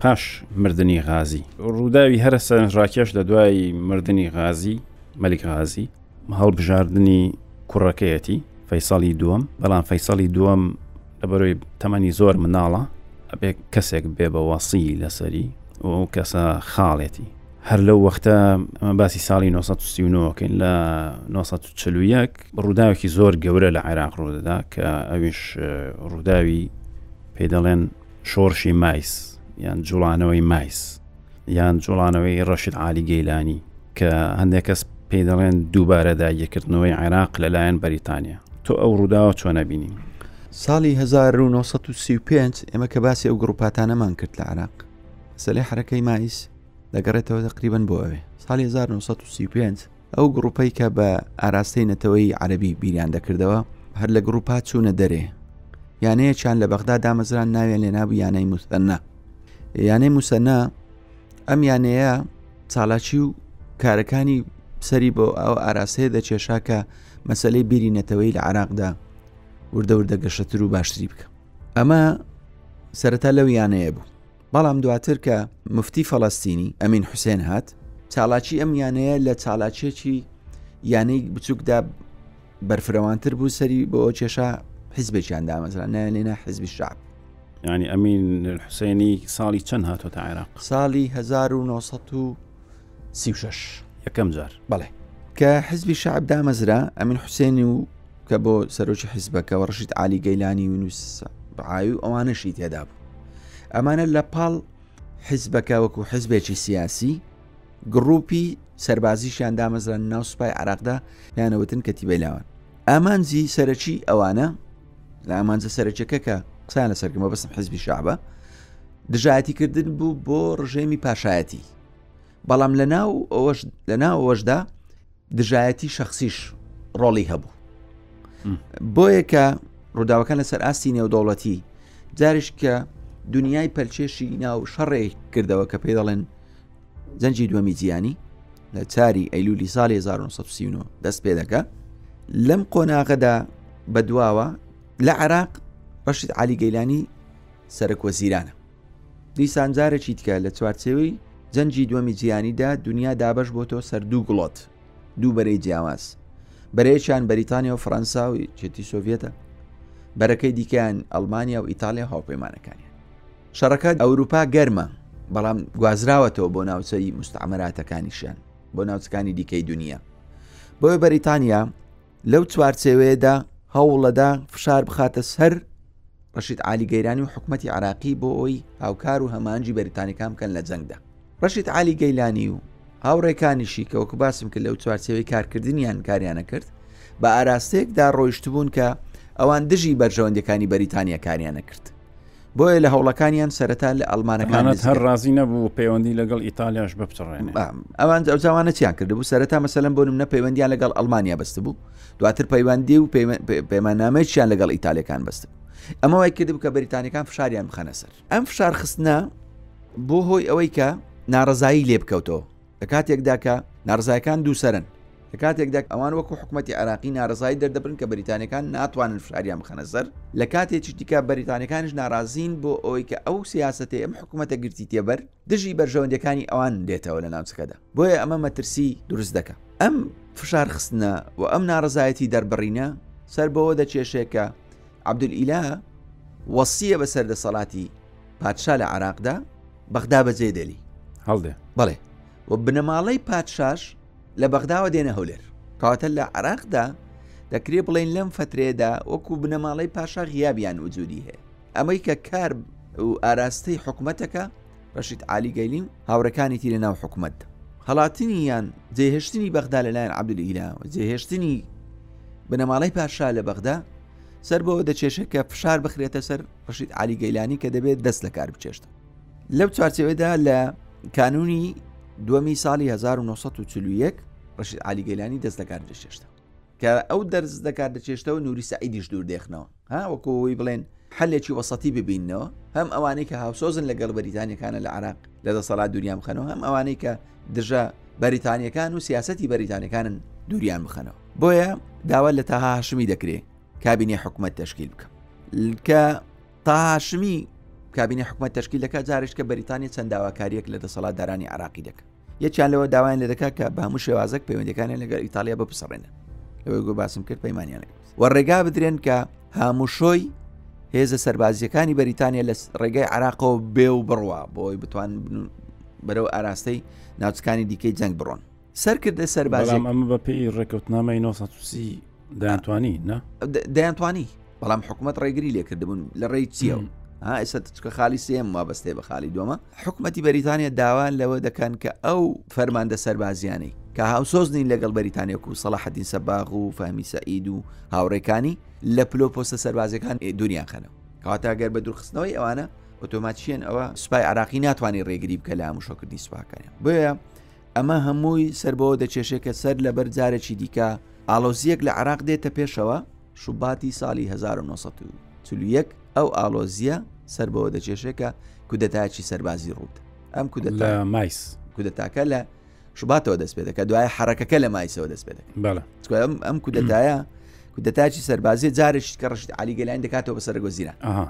پاش مردنی غازی ڕووداوی هەرە سەرنجڕاکێش لە دوای مردنی غازی مەلیک غازی هەڵبژاردننی کوڕەکەیەتی فەیساڵی دووەم بەڵام فەیساڵی دووەم لە بەرۆی تەمەنی زۆر مناڵە ئەبێ کەسێک بێ بە واسی لەسەری و کەسە خاڵێتی هەر لەو وەختە ئەمە باسی ساڵی 1939کەین لە 1940 ڕووداوێکی زۆر گەورە لە عێراق ڕوودەدا کە ئەویش ڕووداوی پێ دەڵێن شۆڕشی مایس یان جوڵانەوەی مایس یان جوڵانەوەی ڕەشت عالی گەیلانی کە هەندێک کەس پێ دەڵێن دووبارە داگیرکردنەوەی عێراق لەلایەن بەریتانیا تۆ ئەو ڕووداوە چۆنە بینین ساڵی 1935 ئێمە کە باسی ئەو گروپاتانەمان کرد لە عراق سەلی حرەکەی مایس دەگەڕێتەوە تقریبن بۆ ئەوێ ساڵی 1935 ئەو گروپەی کە بە ئاراستەی نەتەوەی عەربی بیریان دەکردەوە هەر لە گروپا چوونە دەرێ یانەیەکیان لە بەغدا دامەزران ناوێن لێ نابوو یانەی موسەنە یانەی موسەنە ئەم یانەیە چالاکی و کارەکانی سەری بۆ ئەو ئاراستەیە دەچێشا کە مەسلەی بیری نەتەوەی لە عراقدا وردەوردە گەشەتر و باشتری بکە ئەمە سەرەتا لەو یانەیە بوو بەڵام دواتر کە مفتی فەڵەستینی ئەمین حوسێن هات چالاکی ئەم یانەیە لە چالاکێکی یانەی بچووکدا بەرفرەوانتر بوو سەری بۆ کێشا حزبێکیان دامەزرا نایانێنا حزبی شعب ینی ئەمین حوسێنی ساڵی چەند هاتۆتە عێراق ساڵی 1936 یەکەم جار بڵێ کە حزبی شعب دامەزرا ئەمین حوسێنی و کە بۆ سەرۆکی حیزبەکەەوە ڕشید عالی گەیلانی و نووسسە بەعاوی ئەوانەشی تێدا بوو ئەمانە لە پاڵ حیزبەکە وەکو حزبێکی سیاسی گڕوپی سەربازیشیان دامەزران ناو سوپای عراقدا یانەوتن کە تیبەلاوان ئامانجی سەرەکی ئەوانە لە ئامانجە سەرەکەکە کە قسان لە سەرکەمە بەسم حزبی شعبە دژایەتیکردن بوو بۆ ڕژێمی پاشایەتی بەڵام لە ناو ئەوەش لە ناوەشدا دژایەتی شخصیش ڕۆڵی هەبوو بۆیە کە ڕووداوەکان لەسەر ئاستی نێودەوڵەتی جاریش کە دنیای پەلچێشی ناو شەڕێ کردەوە کە پێی دەڵێن جەنجی دووەمی جیانی لە چاری ئەیلولی ساڵی 1939 دەست پێ دەکە لەم قۆناغەدا بەدواوە لە عراق ڕەشید علی گەیلانی سەرکوە زیرانە دیسان جارەکی دیکە لە چوارچێوەی جەنگی دووەمی جیهانیدا دنیا دابەش بۆتەوە سەر دوو گڵۆت دوو بەرەی جیاواز بەرەیەکیان بەریتانیا و فەرەنسا و چێتی سۆڤەتە بەرەکەی دیکەیان ئەلمانیا و ئیتالیا هاوپەیمانەکانی شەڕەکە ئەوروپا گەرمە بەڵام گوازراوەتەوە بۆ ناوچەی مستعمەراتەکانیشیان بۆ ناوچەکانی دیکەی دنیا بۆیە بەریتانیا لەو چوارچێوەیەدا هەوڵەدا فشار بخاتە سەر ڕشید عالی گەیرانی و حکوومەتتی عراقی بۆ ئەوی هاوکار و هەمانجی بەریتانەکان بکەن لە جەنگدا ڕشید عالی گەیلانی و هاوڕێکانیشی کە وەکو باسم کرد لەو چوارچەوەی کارکردنیان کاریانە کرد بە ئاراستەیەکدا ڕۆیشتبوون کە ئەوان دژی بەرژەوەندەکانی بەریتانیا کاریانە کرد بۆیە لە هەوڵەکانیان سەرەتا لە ئەلمانەکان هەر ڕازی نەبوو پەیوەندی لەگەڵ ئیتالیاش بپچڕێن ئەوان ئەوجاوانە چیان کردبوو سەرەتا مەسەلم بۆ منە پەیوەندیان لەگەڵ ئەلمانیا بەست بوو دواتر پەیوەندی و پەیمانامەیان لەگەڵ ئیتالەکان بەست ئەمە وای کردبوو کە بریتانەکان فشاریان بخەنە سەر ئەم فشار خستنە بۆ هۆی ئەوەی کە ناڕزایی لێ بکەوتەوە لە کاتێکدا کە نارەزایەکان دووسەرن، لە کاتێکدا ئەوان وەکو حکومەتی عێراقی نارەزایی دەردەبرن کە بەریتانیەکان ناتوانن فشاریان بخەنە سەر، لە کاتێکی دیکە بەریتانیەکانیش نارازین بۆ ئەوەی کە ئەو سیاسەتەی ئەم حکومەتە گرتیتیەبەر دژی بەرژەوەندیەکانی ئەوان دێتەوە لە ناوچەکەدا، بۆیە ئەمە مەترسی دروست دەکا. ئەم فشارخستنە و ئەم نارەزایەتی دەربڕینە سەر بەوە دەکێشێ کە، عەبدولئیلا وەسیە بەسەر دەسەڵاتی پادشا لە عراقدا بەغدا بەجێ دێلی هەڵدێ بەڵێ و بنەماڵەی پادشاش لە بەغداوە دێنە هەولێر کاتە لە عراقدا دەکرێ بڵین لەم فترێدا وەکو بنەماڵەی پاشا غیابیان وجودی هەیە ئەمەی کە کار و ئاراستەی حکوومەتەکە رەشید عالی گەیلی و هاوڕێکانیتی لە ناو حکومەت هەڵاتنی یان جێهێشتنی بەغدا لەلایەن عبدلیلا جێهێشتنی بنەماڵی پاشا لە بەغدا سەر بەوە دەچێشە کە فشار بخرێتە سەر ڕشید علی گەیلانی کە دەبێت دەست لە کار بچێشت لەو چوارچەوەدا لە کانونی دووەمی ساڵی 1940 ڕشید علی گەیلانی دەست لە کار دەچێشتە کە ئەو دەرز دەکات لە چێشتەوە نوری سعیدیش دوور دێخنەوە ها وەکوەوەی بڵێن حلێکی وەسەتی ببینەوە هەم ئەوانەی کە هاوسۆزن لەگەڵ بەریتانیەکانە لە عراق لە دەسەڵات دووریان بخەنەوە هەم ئەوانەی کە دژە بەریتانیەکان و سیاستی بەریتانەکانن دووریان بخەنەوە بۆیە داوا لە تاهاشمی دەکرێ کابینی حکوومەت تشکیل بکە کە تاهاشمی کابینی حکوومەت تشکیل دەکات جارشکە بەریتانیا چەند داواکاریەک لە دەسەڵات دارانی عراقی دەکە یەکیان لەوە داوایان لێ دەکات کە بە هەموو شێوازەک پەیوەندەکانیان لەگەڵ ئیتالیا بە بسەڕێنە لەوەی گۆ باسم کرد پەیمانیان لەگەڵ و ڕێگا بدرێن کە هاموشۆی هێزە سربازیەکانی بەریتانیا لە ڕێگای عراقەوە بێ و بڕوا بۆی بتوان بەرەو ئاراستەی ناوچەکانی دیکەی جەنگ بڕۆن سەرکردە سەربازی ئەمە بە پێی ڕێککەوتنامەی 1930 دەیانتوانی نا دەیانتوانی بەڵام حکوومەت ڕێگری لێکردبوون لە ڕێی چیەوە ئێستا چکە خالی سێم وابەستێ بە خالی دومە حکوومەتتی بەریتانیا داوا لەوە دەکەن کە ئەو فەرماندە سەربازیانەی کە هاوسۆز نین لەگەڵ بەریتانیەک و سەڵاحدین سەباغ و فەهمی سەعید و هاوڕێکانی لە پلۆ پۆستە سەربازەکان دوریان خەنەوە کەواتە گەر بە دوورخستنەوەی ئەوانە ئۆتۆماتچیەن ئەوە سوپای عراقی ناتوانانی ڕێگری بکە لە ئاموشۆکردنی سوپاکانیان بۆیە ئەمە هەمووی سەر بەوە دەکێشێ کە سەر لەبەر جارێکی دیکە ئاڵۆزییەک لە عێراق دێتە پێشەوە، شوباتی ساڵی هەزار و نۆ سەد و چل و یەک ئەو ئاڵۆزییە سەر بەوە دەکێشێ کە کودەتایەکی سەربازی ڕوو دا. ئەم کودەتا لە مایس کودەتاکە لە شوباتەوە دەست پێ دەکات، دوای حەرەکەکە لە مایسەوە دەست پێ دەکات. بەڵێ. چونکە ئەم ئەم کودەتایە کودەتایەکی سەربازییە جارێکیش کە ڕەشید عەلی گەلانی دەکاتەوە بە سەرۆک وەزیران. ئەها.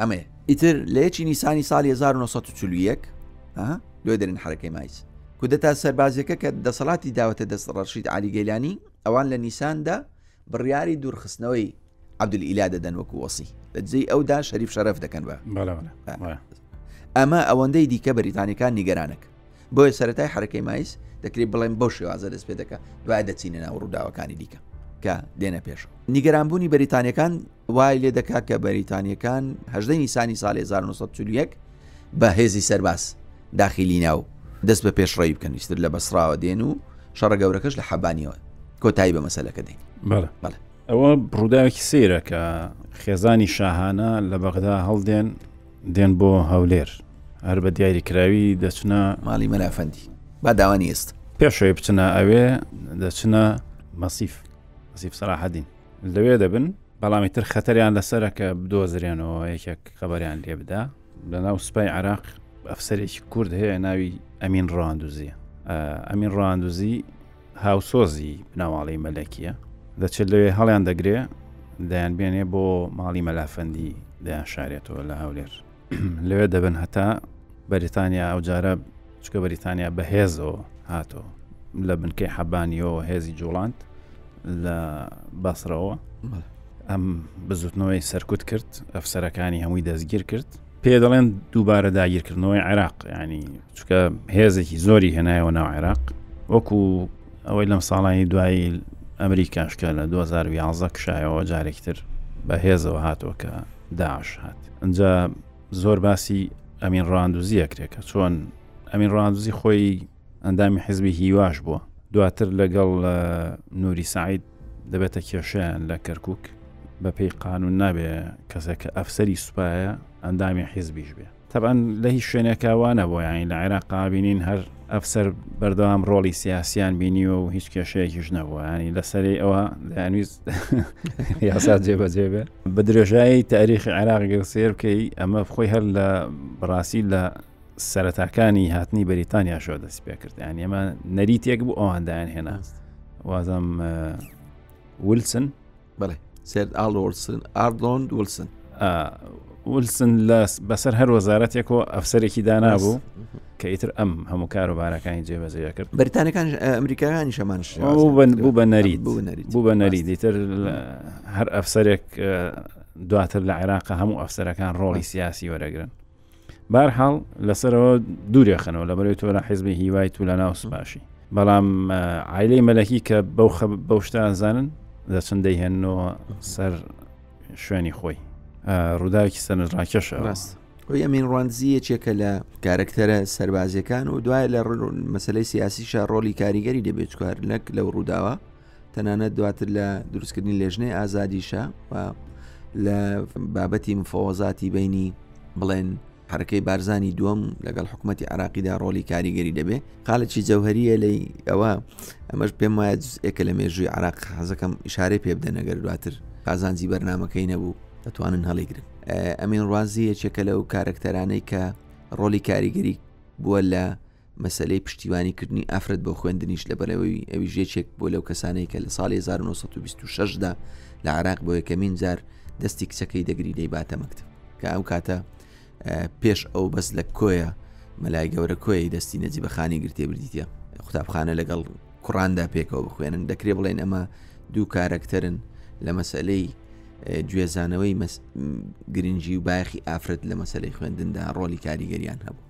ئەمەیە ئیتر لە یەکی نیسانی ساڵی 1940 دوێ دەرین حرەکەی مایز کودەتا سەربازیەکە کە دەسەڵاتی داوەتە دەست ڕەشید علیگەیلانی ئەوان لە نیساندا بڕیاری دوورخستنەوەی عبدول ئیلا دەدەن وەکو وەسی لە دزەی ئەودا شەریف شەرف دەکەن بە ئەمە ئەوەندەی دیکە بەریتانەکان نیگەرانەکە بۆیە سەتای حرەکەی مایز دەکرێت بڵێن بەو شێوازە دەست پێ دەکە دوای دەچینە ناو ڕووداوەکانی دیکە کە دێنە پێش نیگەرانبوونی بەریتانەکان وای لێ دەکات کە بەریتانییەکان هەژدە نیسانی ساڵی 1940 بە هێزی سەرباز داخیلی ناو دەست بە پێشڕەوی بکەن ویستر لە بەسراوە دێن و شەڕە گەورەکەش لە حەبانیەوە کۆتایی بە مەسلەکە دێن بەڵێ ئەوە ڕووداوێکی سیرە کە خێزانی شاهانە لە بەغدا هەڵدێن دێن بۆ هەولێر هەر بە دیاری کراوی دەچنە ماڵی مەلافەندی با داوانی ئێست پێشەوەی بچنە ئەوێ دەچنە مەسیف مەسیف سەراحەدین لەوێ دەبن بەڵامی تر خەتەریان لەسرە کە بدۆزرێنەوە یەکێک خەبەریان لێبدا لەناو سوپای عراق ئەفسەرێکی کورد هەیە ناوی ئەمین ڕاندوزیە ئەمین ڕاندوزی هاوسۆزی بناواڵی مەلەکیە دەچێت لەوێ هەڵیان دەگرێ دەیان بێنێ بۆ ماڵی مەلافەندی دەیان شارێتەوە لە هەولێر لەوێ دەبن هەتا بەریتانیا ئەو جارە چکە بەریتانیا بەهێزەوە هاتۆ لە بنکەی حەبانیەوە هێزی جوڵاند لە بەسرەوە ئەم بزوتنەوەی سەرکوت کرد ئەفسەرەکانی هەمووی دەستگیر کرد پێ دەڵێن دووبارە داگیرکردنەوەی عێراق ینی چکە هێزێکی زۆری هێنایەوە ناو عێراق وەکو ئەوەی لەم ساڵانی دوایی ئەمریکاشکە لە 2011 کشایەوە جارێکتر بەهێزەوە هاتووە کە داعش هات ئەجا زۆر باسی ئەمین ڕاندوزیە کرێکە چۆن ئەمین ڕاندوزی خۆی ئەندامی حزبی هیواش بووە دواتر لەگەڵ نوری سعید دەبێتە کێشیان لە کەرکک بە پێی قانون نابێ کەسێک کە ئەفسری سوپایە ئەندامی حیزبیش بێ تەبان لە هیچ شوێنێکاوانە بۆ یانی لە عێراق قابینین هەر ئەفسەر بەردەوام ڕۆڵی سیاسیان بینیوە و هیچ کێشەیەکیش نەبووانی لەسەری ئەوە دەیانویست یاسا جێبەجێ بێ بە درێژایی تاریخی عێراق گەرسێر بکەی ئەمە خۆی هەر لە بڕاستی لە سەرەتاکانی هاتنی بەریتانیا شۆ دەست پێ کرد یان ئێمە نەریتێک بوو ئەواندایان هێنا وازم ولسن بڵێ سێر ئاڵۆرسن ئاردۆند ولسن ولسن لە بەسەر هەر وەزارەتێک و ئەفسەرێکی دانابوو کە ئیتر ئەم هەموو کاروبارەکانی جێبەجێ کرد بریتانەکان ئەمریکایانی شەمان بوو بە نەریت بوو بە نەری دیتر هەر ئەفسەرێک دواتر لە عێراق هەموو ئەفسەرەکان ڕۆڵی سیاسی وەرەگرن بارحاڵ لەسەرەوە دوورێخەنەوە لە بەرەوەی تۆ لە حیزبی هیوای تو لە ناو سوپاشی بەڵام ئایلەی مەلەکی کە بەو خە بەو شتانزانن دەچندەی هێنەوە سەر شوێنی خۆی ڕووداوێکی سەرنجڕاکێشە ڕاست ئەوی ئەمین ڕوانزی یەکێکە لە کارکتەرە سربازیەکان و دوای لە مەسلەی سیاسی شارڕۆلی کاریگەری دەبێت چکار نەک لەو ڕووداوە تەنانەت دواتر لە دروستکردنی لێژنەی ئازادیشە و لە بابەتی مفۆزاتی بینی بڵێن حەرەکەی بارزانی دووەم لەگەڵ حکوومەتتی عراقیدا ڕۆلی کاریگەری دەبێ قالەی جەوهریە لی ئەوە ئەمەش پێم وایە ئێکە لە مێژووی عراق حەزەکەم ئشارەی پێ بدە نەگەر دواتر قازانجی بەرنمەکەی نەبوو دەتوانن هەڵیگرن ئەمین ڕازی یەکێکە لەو کارەکتەرانەی کە ڕۆلی کاریگەری بووە لە مەسەلەی پشتیوانی کردنی ئافرەت بۆ خوێندنیش لە بەرەوەی ئەویش یەکێک بۆ لەو کەسانەی کە لە ساڵی 1926دا لە عراق بۆ یەکەمین جار دەستی کچەکەی دەگری دەیباتە مەکتب کە ئەو کاتە پێش ئەو بەس لە کۆیە مەلای گەورە کۆی دەستی نەجی بەخانی گرتێ بردیتە قوتابخانە لەگەڵ کوڕاندا پێکەوە بخوێنن دەکرێ بڵێن ئەمە دوو کارەکتەرن لە مەسلەی گوێزانەوەی گرنگجی و باخی ئافرەت لە مەسلەی خوێندندا ڕۆلی کاریگەریان هەبوو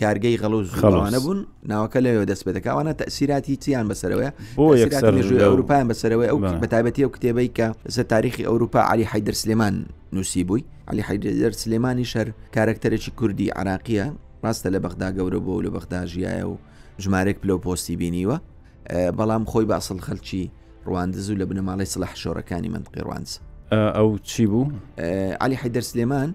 کارگەی غەڵوز خەڵوانە بوون ناوەکە لەوێ دەست پێ دەکوانە تەسیراتی چیان بەسەرەوەە بۆ یەکژوی ئەوروپیان بەسەرەوەی ئەو بەتابەتی ئەو کتێبەی کە لەسەر تاریخی ئەوروپا علی حیدر سلێمان نووسی بووی علی حیدر سلێمانی شەر کارکتەرێکی کوردی عراقیە ڕاستە لە بەغدا گەورە بۆ لە بەغدا ژایە و ژمارێک پلە و پۆستی بینیوە بەڵام خۆی بە ئەسڵ خەلکی ڕواندز و لە بنەماڵی سلح شۆڕەکانی من قڕوانز ئەو چی بوو علی حیدر سلێمان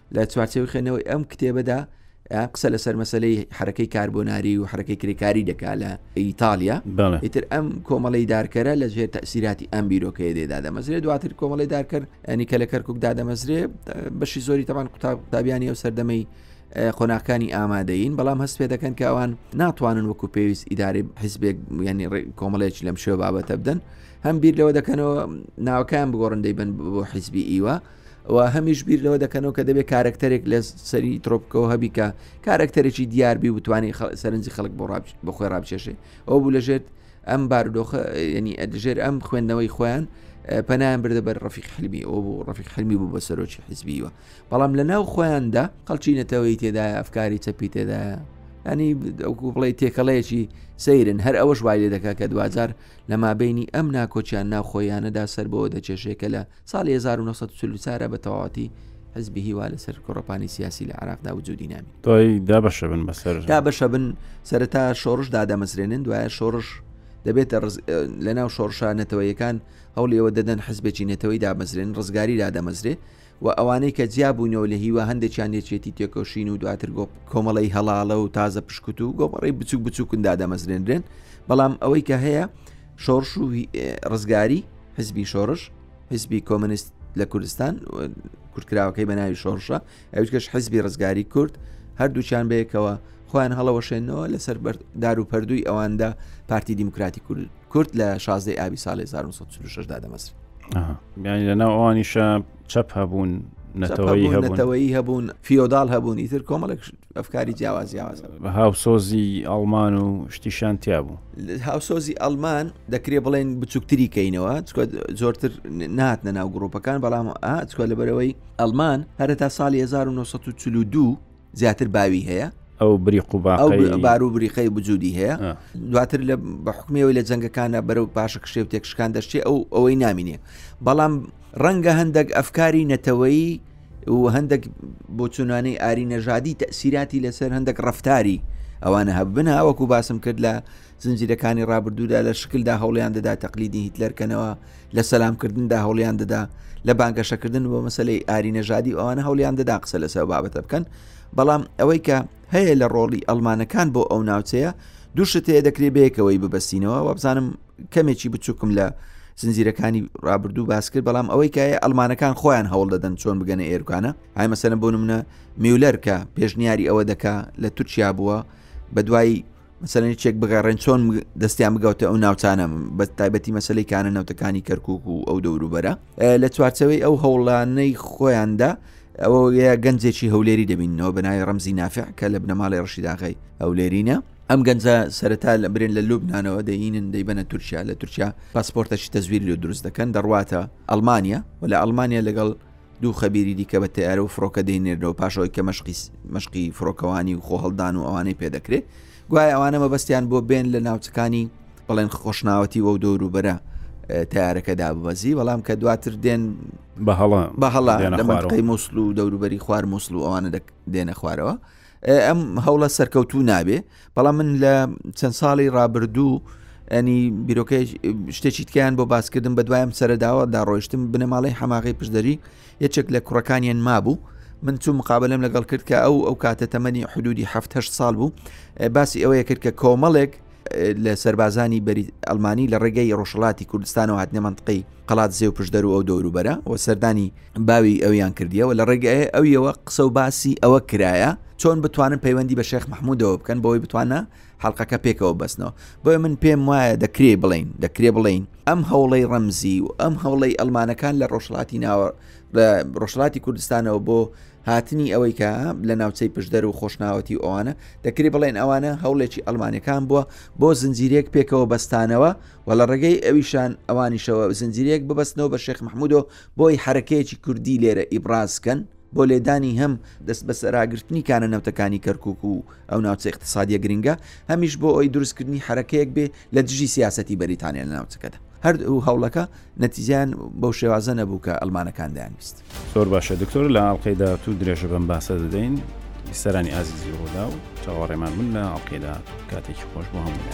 لە چوارچەوەی خوێنەوەی ئەم کتێبەدا قسە لەسەر مەسلەی حرەکەی کاربۆناری و حرەکەی کرێکاری دەکا لە ئیتالیا ئیتر ئەم کۆمەڵی دارکەرە لە ژێر تەسیراتی ئەم بیرۆکەیە دێدا دەمەزرێ دواتر کۆمەڵی دارکرد ئەنی کە لە کەرکک دادەمەزرێ بەشی زۆری تەمان قوتاب قوتابیانی ئەو سەردەمەی قۆناکانی ئامادەین بەڵام هەست پێ دەکەن کە ئەوان ناتوانن وەکو پێویست ئیداری حزبێک ینی کۆمەڵێک لەم شێ بابەتە بدەن هەم بیر لەوە دەکەنەوە ناوکان بگۆڕندەی بن بۆ حیزبی ئیوە و هەمیش بیر لەوە دەکەنەوە کە دەبێت کارەکتەرێک لە سەری ترۆپکەوە هەبی کە کارەکتەرێکی دیاربی بتوانانی سەرنجی خەڵک بۆ بەخۆی ڕابچێشێ ئەو بوو لەژێت ئەم بارودۆخە ینی ئەدژێر ئەم خوێندنەوەی خۆیان پەنایان بردە بەر ڕفیق حلمی ئەو بوو ڕفیق حلمی بوو بە سەرۆکی حزبیوە بەڵام لە ناو خۆیاندا خەڵکی نەتەوەی تێدایە ئەفکاری چەپی تێدایە ینی ئەوکو بڵێ تێکەڵەیەکی سەیرن هەر ئەوەش وای لێ دەکات کە دوجار لە مابینی ئەم ناکۆچیان ناوخۆیانەدا سەر بەوە دەچێشێکە لە ساڵی هەزار و نۆ سەد و چل و چوار ە بە تەواوەتی حزبی هیوا لەسەر گۆڕەپانی سیاسی لە عراقدا وجودی نامێنێت دوای دابەشە بن بەسەر دابەشە بن سەرەتا شۆڕش دادەمەزرێنن دوایە شۆڕش دەبێتە لە ناو شۆڕشە نەتەوەیەکان هەوڵیەوە دەدەن حزبێکی نەتەوەی دامەزرێن ڕزگاری دادەمەزرێ و ئەوانەی کە جیابوونەوە لە هیوا هەندێکیان یەکێتی تێکۆشین و دواتر گۆپ کۆمەڵی هەڵاڵە و تازە پشکوت و گۆپەڕی بچوک بچووکن دادەمەزرێنرێن بەڵام ئەوەی کە هەیە شۆڕش و ڕزگاری حزبی شۆڕش حزبی کۆمنیست لە کوردستان کورتکراوەکەی بە ناوی شۆڕشە ئەوکەش حزبی ڕزگاری کورد هەردووچان بەیەکەوە خۆیان هەڵەوەشێنەوە لەسەر دار و پەردووی ئەواندا پارتی دیموکراتی کورد کورد لە 16 ئابی ساڵی 1946 دا دەمەسر بیانی لە ناو ئەوانیشە چەپ هەبوون نەتەوەی هەبوون فیۆدال هەبوون ئیتر کۆمەڵێک ئەفکاری جیاواز جیاواز هاوسۆزی ئەڵمان و شتیشان تیا بوو هاوسۆزی ئەلمان دەکرێ بڵێن بچووکتری کەینەوە زۆرتر ناتنە ناو گرروپەکان بەڵام ئاچکە لەبەرەوەی ئەلمان هەرە تا ساڵی 1942 زیاتر باوی هەیە ئەو بری قوبا بار و بریقەی بجودی هەیە دواتر لە بەحکمەوەی لە جەنگەکانە بەرەو پاشە کشێ و تێکشکان دەشتێ ئەو ئەوەی نامینێ بەڵام ڕەنگە هەندێک ئەفکاری نەتەوەی و هەندێک بۆچوونانەی ئاری نەژادی تەسیراتی لەسەر هەندێک ڕفتاری ئەوانە هەببن هاوەکو باسم کرد لە زنجیرەکانی ڕابردوودا لە شکلدا هەوڵیان دەدا تەقلیدی هیتلەرکەنەوە لە سەلامکردندا هەوڵیان دەدا لە بانگەشەکردن بۆ مەسلەی ئاری نەژادی ئەوانە هەوڵیان دەدا قسە لەسەر بابەتە بکەن بەڵام ئەوەی کە هەیە لە ڕۆڵی ئەلمانەکان بۆ ئەو ناوچەیە دووشت هەیە دەکرێت بەیەکەوەی ببەستینەوە وابزانم کەمێکی بچووکم لە زنجیرەکانی رابرردوو باس کرد بەڵام ئەوەی کایە ئەلمانەکان خۆیان هەوڵ دەدەن چۆن بگەنە ئێرکانە های مەسەنە بۆ منە میولەر کە پێشنیاری ئەوە دەکا لە تورکیا بووە بە دوای مەسەرنی چێک بگەڕێن چۆن دەستیان بگەوتە ئەو ناوچانە بە تایبەتی مەسلەی کانە نەوتەکانی کەرکک و ئەو دەوروبەرە لە چوارچەوەی ئەو هەوڵانەی خۆیاندا ئەوە گەنجێکی هەولێری دەبینەوە بەناوی ڕەمزی نافع کە لە بنەماڵی ڕشیداغی هەولێرینە ئەم گەنجە سەرەتا لە برێن لە لوبنانەوە دەینن دەیبەنە تورکیا لە تورکیا پاسپۆرتەشی تەزویری لۆ دروست دەکەن دەڕواتە ئەڵمانیا و لە ئەڵمانیا لەگەڵ دوو خەبیری دیکە بە تەیارە و فڕۆکە دەینێردەوە پاشەوەی کە مەشقی مەشقی فڕۆکەوانی و خۆهەڵدان و ئەوانەی پێدەکرێت گوایە ئەوانە مەبەستیان بۆ بێن لە ناوچەکانی بەڵێن خۆشناوەتی وە و دەوروبەرە تارەکە داببەزی بەڵام کە دواتر دێن بەهڵە بەهڵە لە منقی مووسڵ و دەوروبەری خوار مووسڵ و ئەوانە دێنە خوارەوە ئەم هەوڵە سەرکەوتوو نابێ بەڵام من لە چەند ساڵی ڕابردوو ئەنی بیرۆکەی شتێکی تکیان بۆ باسکردن بە دوایم سەرداوە دا ڕۆیشتم بنەماڵی حەماغی پشدەری یەکێک لە کوڕەکانیان مابوو من چوو مقابلم لەگەڵ کرد کە ئەو ئەو کاتە تەمەنی حدودی ه ساڵ بوو باسی ئەوەیە کرد کە کۆمەڵێک لە سەربازانی بەری ئەلمانی لە ڕێگەی ڕۆژهڵاتی کوردستانەوە هاتنە منطقەی قەڵات زێ و پشدەر و ئەو دەوروبەرە و سەردانی باوی ئەویان کردیەوە لە ڕێگەی ئەویەوە قسە و باسی ئەوە کرایە چۆن بتوانن پەیوەندی بە شێخ مححمودەوە بکەن بۆی بتوانە حلقەکە پێکەوە بەستنەوە بۆی من پێم وایە دەکرێ بڵین دەکرێ بڵین ئەم هەوڵی ڕەمزی و ئەم هەوڵی ئەلمانەکان لە ڕۆژهڵاتی ناوە ڕۆژهڵاتی کوردستانەوە بۆ هاتنی ئەوەی کە لە ناوچەی پشدەر و خۆشناوەتی ئەوانە دەکری بڵێن ئەوانە هەوڵێکی ئەلمانەکان بووە بۆ زنجیرێک پێکەوە بەستانەوە و لە ڕێگەی ئەویشان ئەوانیشەوە زنجیرێک ببستنەوە بە شێخ مححمودۆ بۆی حرەکەیەکی کوردی لێرە ئیبرازکەن بۆ لێدانی هەم دەست بەسەراگرتنی کانە نەوتەکانی کەرکک و ئەو ناوچە اقتصادیە گرنگە هەمیش بۆ ئەوی دروستکردنی حرەکەیەک بێ لە دژی سیاستی بەریتانیا لە ناوچەکەدا هەردوو هەوڵەکە نەتیجەیان بەو شێوازە نەبوو کە ئەلمانەکان دەیانویست. زۆر باشە دکتۆر لە ئاڵلقەی داهاتوو درێژە بەم باسە دەدەین سەرانی ئازیزی ڕوودا و چاوەڕێمان من لە ئاڵلقەیدا کاتێکی خۆش بۆ هەموو.